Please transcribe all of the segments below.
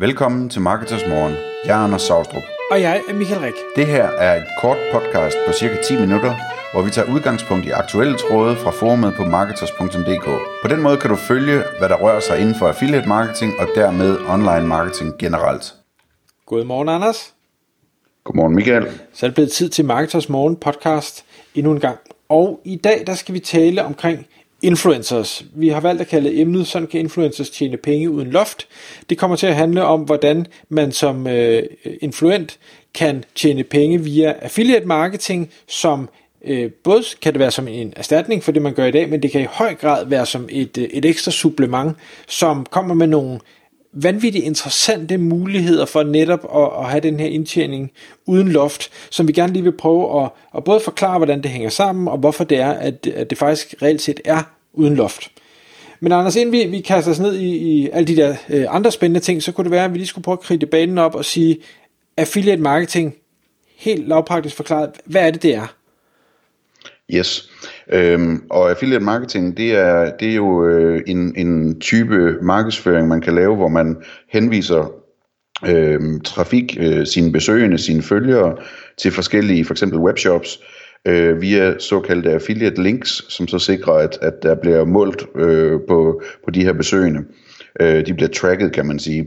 Velkommen til Marketers Morgen. Jeg er Anders Saustrup. Og jeg er Michael Rik. Det her er et kort podcast på cirka 10 minutter, hvor vi tager udgangspunkt i aktuelle tråde fra forumet på marketers.dk. På den måde kan du følge, hvad der rører sig inden for affiliate marketing og dermed online marketing generelt. Godmorgen, Anders. Godmorgen, Michael. Så er det blevet tid til Marketers Morgen podcast endnu en gang. Og i dag, der skal vi tale omkring influencers. Vi har valgt at kalde emnet, sådan kan influencers tjene penge uden loft. Det kommer til at handle om, hvordan man som øh, influent kan tjene penge via affiliate marketing, som øh, både kan det være som en erstatning for det, man gør i dag, men det kan i høj grad være som et, øh, et ekstra supplement, som kommer med nogle vanvittigt interessante muligheder for netop at, at have den her indtjening uden loft, som vi gerne lige vil prøve at, at både forklare, hvordan det hænger sammen, og hvorfor det er, at, at det faktisk reelt set er uden loft. Men Anders, inden vi, vi kaster os ned i, i alle de der øh, andre spændende ting, så kunne det være, at vi lige skulle prøve at kridte banen op og sige, affiliate marketing, helt lavpraktisk forklaret, hvad er det, det er? Yes. Øhm, og affiliate marketing, det er, det er jo øh, en, en type markedsføring, man kan lave, hvor man henviser øh, trafik, øh, sine besøgende, sine følgere til forskellige, for eksempel webshops, øh, via såkaldte affiliate links, som så sikrer, at, at der bliver målt øh, på, på de her besøgende. Øh, de bliver tracket, kan man sige.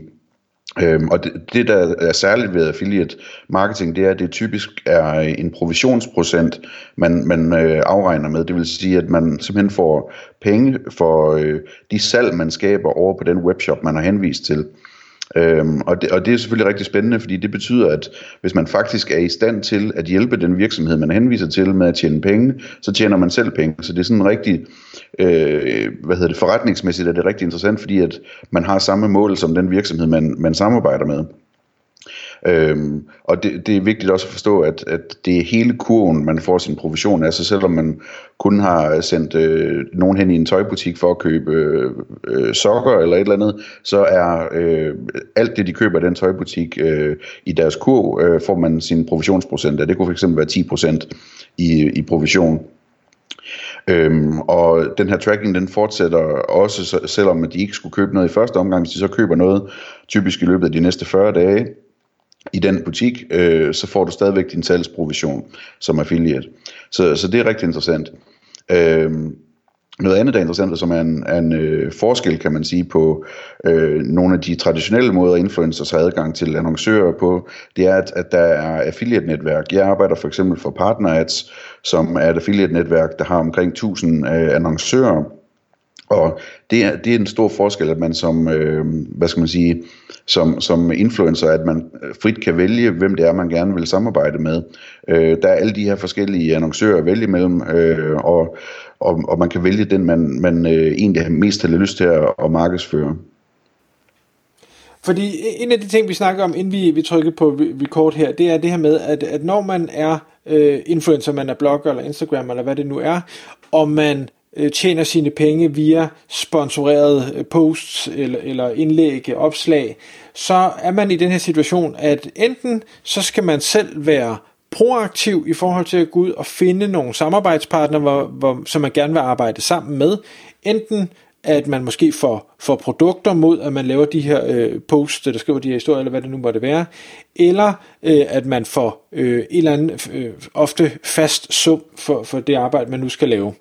Øhm, og det, det, der er særligt ved affiliate marketing, det er, at det typisk er en provisionsprocent, man, man øh, afregner med. Det vil sige, at man simpelthen får penge for øh, de salg, man skaber over på den webshop, man har henvist til. Øhm, og, det, og det er selvfølgelig rigtig spændende, fordi det betyder, at hvis man faktisk er i stand til at hjælpe den virksomhed, man henviser til med at tjene penge, så tjener man selv penge. Så det er sådan rigtig, øh, hvad hedder det, forretningsmæssigt er det rigtig interessant, fordi at man har samme mål som den virksomhed, man, man samarbejder med. Øhm, og det, det er vigtigt også at forstå, at, at det er hele kurven, man får sin provision. Altså selvom man kun har sendt øh, nogen hen i en tøjbutik for at købe øh, sokker eller et eller andet, så er øh, alt det, de køber i den tøjbutik øh, i deres kurv, øh, får man sin provisionsprocent af. Det kunne fx være 10% i, i provision. Øhm, og den her tracking, den fortsætter også, selvom de ikke skulle købe noget i første omgang, hvis de så køber noget, typisk i løbet af de næste 40 dage, i den butik, øh, så får du stadigvæk din salgsprovision som affiliate. Så, så det er rigtig interessant. Øh, noget andet, der er interessant, som er en, en øh, forskel, kan man sige, på øh, nogle af de traditionelle måder, influencers har adgang til annoncører på, det er, at, at der er affiliate-netværk. Jeg arbejder for eksempel for Partner Ads, som er et affiliate-netværk, der har omkring 1000 øh, annoncører, og det er, det er en stor forskel, at man som, øh, hvad skal man sige, som, som influencer, at man øh, frit kan vælge, hvem det er, man gerne vil samarbejde med. Øh, der er alle de her forskellige annoncører at vælge mellem, øh, og, og, og man kan vælge den, man, man øh, egentlig mest har lyst til at, at markedsføre. Fordi en af de ting, vi snakker om, inden vi, vi trykker på record her, det er det her med, at, at når man er øh, influencer, man er blogger eller Instagram eller hvad det nu er, og man øh, tjener sine penge via sponsorerede øh, posts eller, eller indlæg, øh, opslag, så er man i den her situation, at enten så skal man selv være proaktiv i forhold til at gå ud og finde nogle samarbejdspartnere, hvor, hvor, som man gerne vil arbejde sammen med. Enten at man måske får, får produkter mod, at man laver de her øh, posts, der skriver de her historier, eller hvad det nu måtte være, eller øh, at man får øh, et eller andet øh, ofte fast sum for, for det arbejde, man nu skal lave.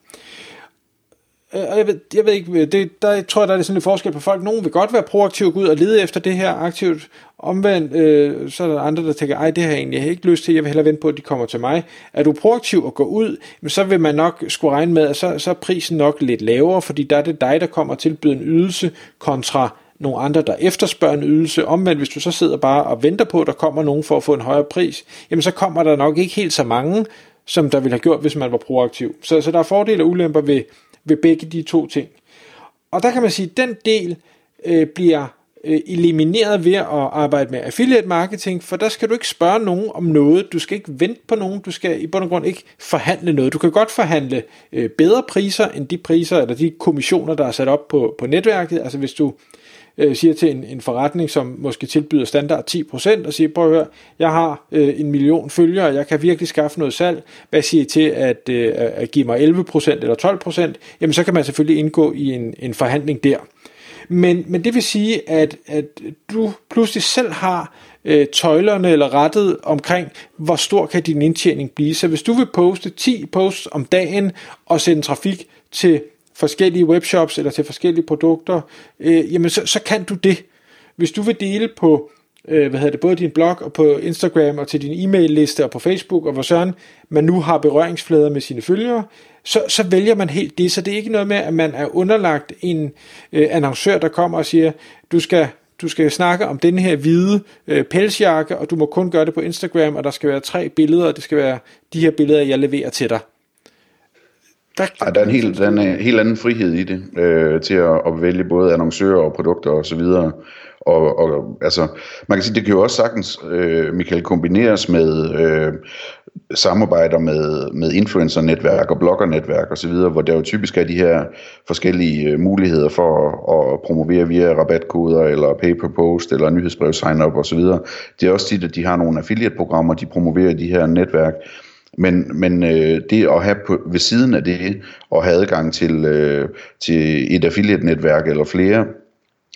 Øh, og jeg ved, jeg ved ikke, øh, det, der tror jeg, der er sådan en forskel på folk. Nogen vil godt være proaktive og gå ud og lede efter det her aktivt. Omvendt, øh, så er der andre, der tænker, ej, det har jeg egentlig ikke lyst til, jeg vil hellere vente på, at de kommer til mig. Er du proaktiv og går ud, så vil man nok skulle regne med, at så, så er prisen nok lidt lavere, fordi der er det dig, der kommer og tilbyder en ydelse kontra nogle andre, der efterspørger en ydelse. Omvendt, hvis du så sidder bare og venter på, at der kommer nogen for at få en højere pris, jamen så kommer der nok ikke helt så mange, som der ville have gjort, hvis man var proaktiv. Så, så der er fordele og ulemper ved, ved begge de to ting. Og der kan man sige, at den del øh, bliver øh, elimineret ved at arbejde med affiliate marketing, for der skal du ikke spørge nogen om noget, du skal ikke vente på nogen, du skal i bund og grund ikke forhandle noget. Du kan godt forhandle øh, bedre priser end de priser, eller de kommissioner, der er sat op på, på netværket. Altså hvis du øh, siger til en, en forretning, som måske tilbyder standard 10%, og siger, prøv at høre, jeg har øh, en million følgere, jeg kan virkelig skaffe noget salg, hvad siger I til at, øh, at give mig 11% eller 12%, jamen så kan man selvfølgelig indgå i en, en forhandling der. Men, men det vil sige, at, at du pludselig selv har øh, tøjlerne eller rettet omkring, hvor stor kan din indtjening blive. Så hvis du vil poste 10 posts om dagen og sende trafik til forskellige webshops eller til forskellige produkter, øh, jamen så, så kan du det. Hvis du vil dele på øh, hvad hedder det, både din blog og på Instagram og til din e-mail liste og på Facebook og hvor sådan man nu har berøringsflader med sine følgere, så, så vælger man helt det. Så det er ikke noget med, at man er underlagt en øh, annoncør, der kommer og siger, du skal du skal snakke om den her hvide øh, pelsjakke, og du må kun gøre det på Instagram, og der skal være tre billeder, og det skal være de her billeder, jeg leverer til dig. Der, der, der er en helt, der er en helt anden frihed i det, øh, til at, at vælge både annoncører og produkter og så videre. Og, og altså, man kan sige, det kan jo også sagtens, øh, Michael, kombineres med øh, samarbejder med, med influencer-netværk og blogger-netværk osv., hvor der jo typisk er de her forskellige øh, muligheder for at, at promovere via rabatkoder, eller pay per post, eller nyhedsbrev sign-up osv. Det er også tit, at de har nogle affiliate-programmer, de promoverer de her netværk. Men, men øh, det at have på, ved siden af det, og have adgang til, øh, til et affiliate-netværk eller flere,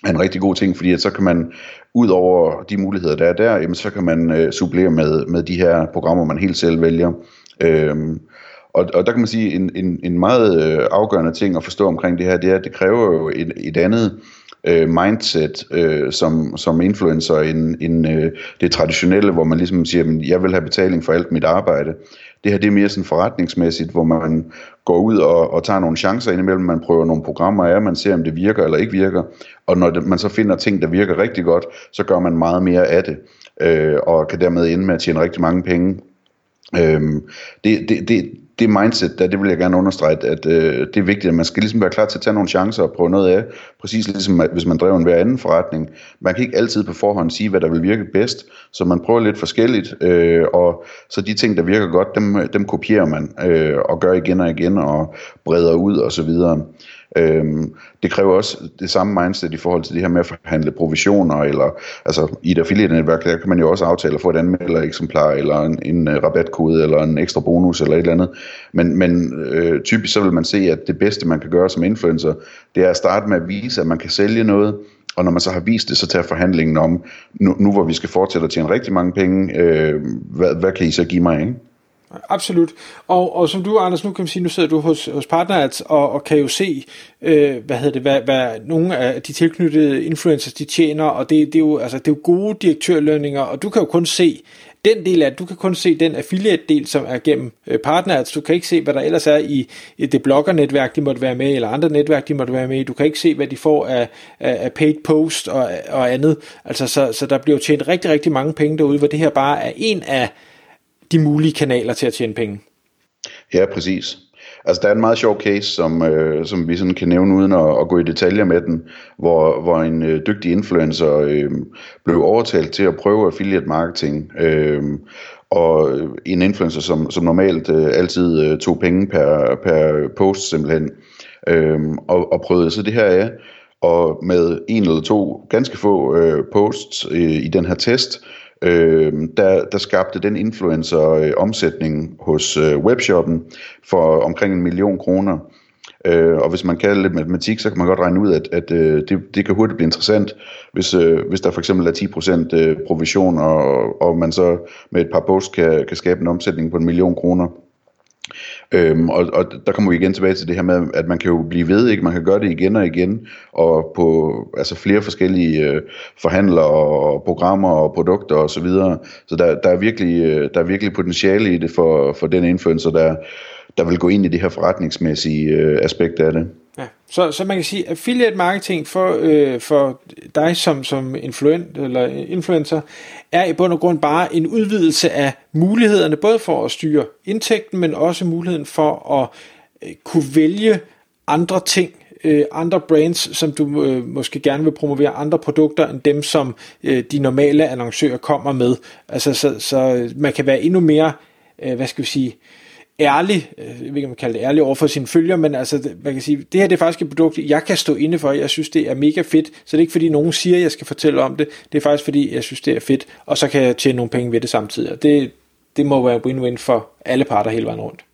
er en rigtig god ting, fordi at så kan man, ud over de muligheder, der er der, jamen, så kan man øh, supplere med, med de her programmer, man helt selv vælger. Øhm, og, og der kan man sige, en, en, en meget øh, afgørende ting at forstå omkring det her, det er, at det kræver jo et, et andet øh, mindset øh, som, som influencer end, end øh, det traditionelle, hvor man ligesom siger, at jeg vil have betaling for alt mit arbejde. Det her det er mere sådan forretningsmæssigt, hvor man går ud og, og tager nogle chancer indimellem, man prøver nogle programmer af, man ser om det virker eller ikke virker, og når det, man så finder ting, der virker rigtig godt, så gør man meget mere af det, øh, og kan dermed ende med at tjene rigtig mange penge. Øh, det, det, det, det mindset, der, det vil jeg gerne understrege, at øh, det er vigtigt, at man skal ligesom være klar til at tage nogle chancer og prøve noget af, præcis ligesom at, hvis man driver en hver anden forretning. Man kan ikke altid på forhånd sige, hvad der vil virke bedst, så man prøver lidt forskelligt, øh, og så de ting, der virker godt, dem, øh, dem kopierer man øh, og gør igen og igen og breder ud og så videre. Øhm, det kræver også det samme mindset i forhold til det her med at forhandle provisioner, eller altså i et affiliate-netværk, der kan man jo også aftale at få et anmelder-eksemplar, eller en, en uh, rabatkode, eller en ekstra bonus, eller et eller andet. Men, men øh, typisk så vil man se, at det bedste, man kan gøre som influencer, det er at starte med at vise, at man kan sælge noget, og når man så har vist det, så tager forhandlingen om, nu, nu hvor vi skal fortsætte at tjene rigtig mange penge, øh, hvad, hvad kan I så give mig, ikke? Absolut. Og, og som du, Anders, nu kan man sige, nu sidder du hos, hos PartnerAds og, og kan jo se, øh, hvad hedder det, hvad, hvad nogle af de tilknyttede influencers, de tjener, og det, det, er jo, altså, det er jo gode direktørlønninger, og du kan jo kun se den del af du kan kun se den affiliate-del, som er gennem øh, PartnerAds. Du kan ikke se, hvad der ellers er i, i det blogger-netværk, de måtte være med, eller andre netværk, de måtte være med i. Du kan ikke se, hvad de får af, af, af paid post og, og andet. Altså, så, så der bliver tjent rigtig, rigtig mange penge derude, hvor det her bare er en af de mulige kanaler til at tjene penge. Ja, præcis. Altså, der er en meget sjov case, som, øh, som vi sådan kan nævne uden at, at gå i detaljer med den, hvor, hvor en øh, dygtig influencer øh, blev overtalt til at prøve affiliate marketing. Øh, og en influencer, som, som normalt øh, altid øh, tog penge per, per post simpelthen, øh, og, og prøvede så det her af. Og med en eller to ganske få øh, posts øh, i den her test, øh, øh, der, der skabte den influencer øh, omsætning hos øh, webshoppen for omkring en million kroner. Øh, og hvis man kan lidt matematik, så kan man godt regne ud, at, at øh, det, det kan hurtigt blive interessant, hvis, øh, hvis der for eksempel er 10% øh, provision, og, og man så med et par posts kan, kan skabe en omsætning på en million kroner. Øhm, og, og der kommer vi igen tilbage til det her med, at man kan jo blive ved, ikke? Man kan gøre det igen og igen, og på altså flere forskellige øh, forhandlere og programmer og produkter og så videre. Så der, der, er virkelig, øh, der er virkelig potentiale i det for, for den influencer, der, der vil gå ind i det her forretningsmæssige øh, aspekt af det. Ja, så, så man kan sige, affiliate marketing for, øh, for dig som, som influent, eller influencer, er i bund og grund bare en udvidelse af mulighederne, både for at styre indtægten, men også muligheden for at øh, kunne vælge andre ting, øh, andre brands, som du øh, måske gerne vil promovere, andre produkter end dem, som øh, de normale annoncører kommer med. Altså, så, så man kan være endnu mere, øh, hvad skal vi sige, ærlig, øh, jeg ved ikke om man kalder det ærlig over for sine følger, men altså, man kan sige, det her det er faktisk et produkt, jeg kan stå inde for, jeg synes det er mega fedt, så det er ikke fordi nogen siger, jeg skal fortælle om det, det er faktisk fordi, jeg synes det er fedt, og så kan jeg tjene nogle penge ved det samtidig, og det, det må være win-win for alle parter hele vejen rundt.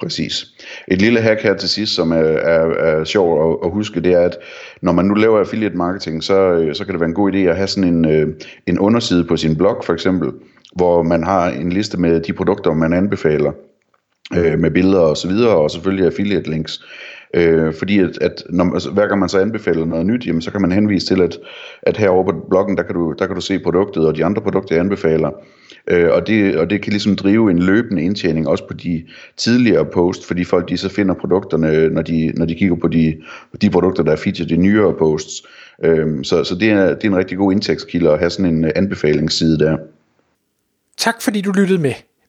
Præcis. Et lille hack her til sidst, som er, er, er sjov at, at huske, det er, at når man nu laver affiliate marketing, så, så kan det være en god idé at have sådan en, øh, en underside på sin blog for eksempel, hvor man har en liste med de produkter, man anbefaler, øh, med billeder og så videre, og selvfølgelig affiliate links. Øh, fordi at, at når, altså, hver gang man så anbefaler noget nyt, jamen, så kan man henvise til, at, at herovre på bloggen, der kan, du, der kan du se produktet og de andre produkter, jeg anbefaler. Øh, og, det, og det kan ligesom drive en løbende indtjening også på de tidligere post, fordi folk de så finder produkterne, når de, når de kigger på de, de produkter, der er featured i nyere posts. Øh, så så det, er, det er en rigtig god indtægtskilde at have sådan en anbefalingsside der. Tak fordi du lyttede med.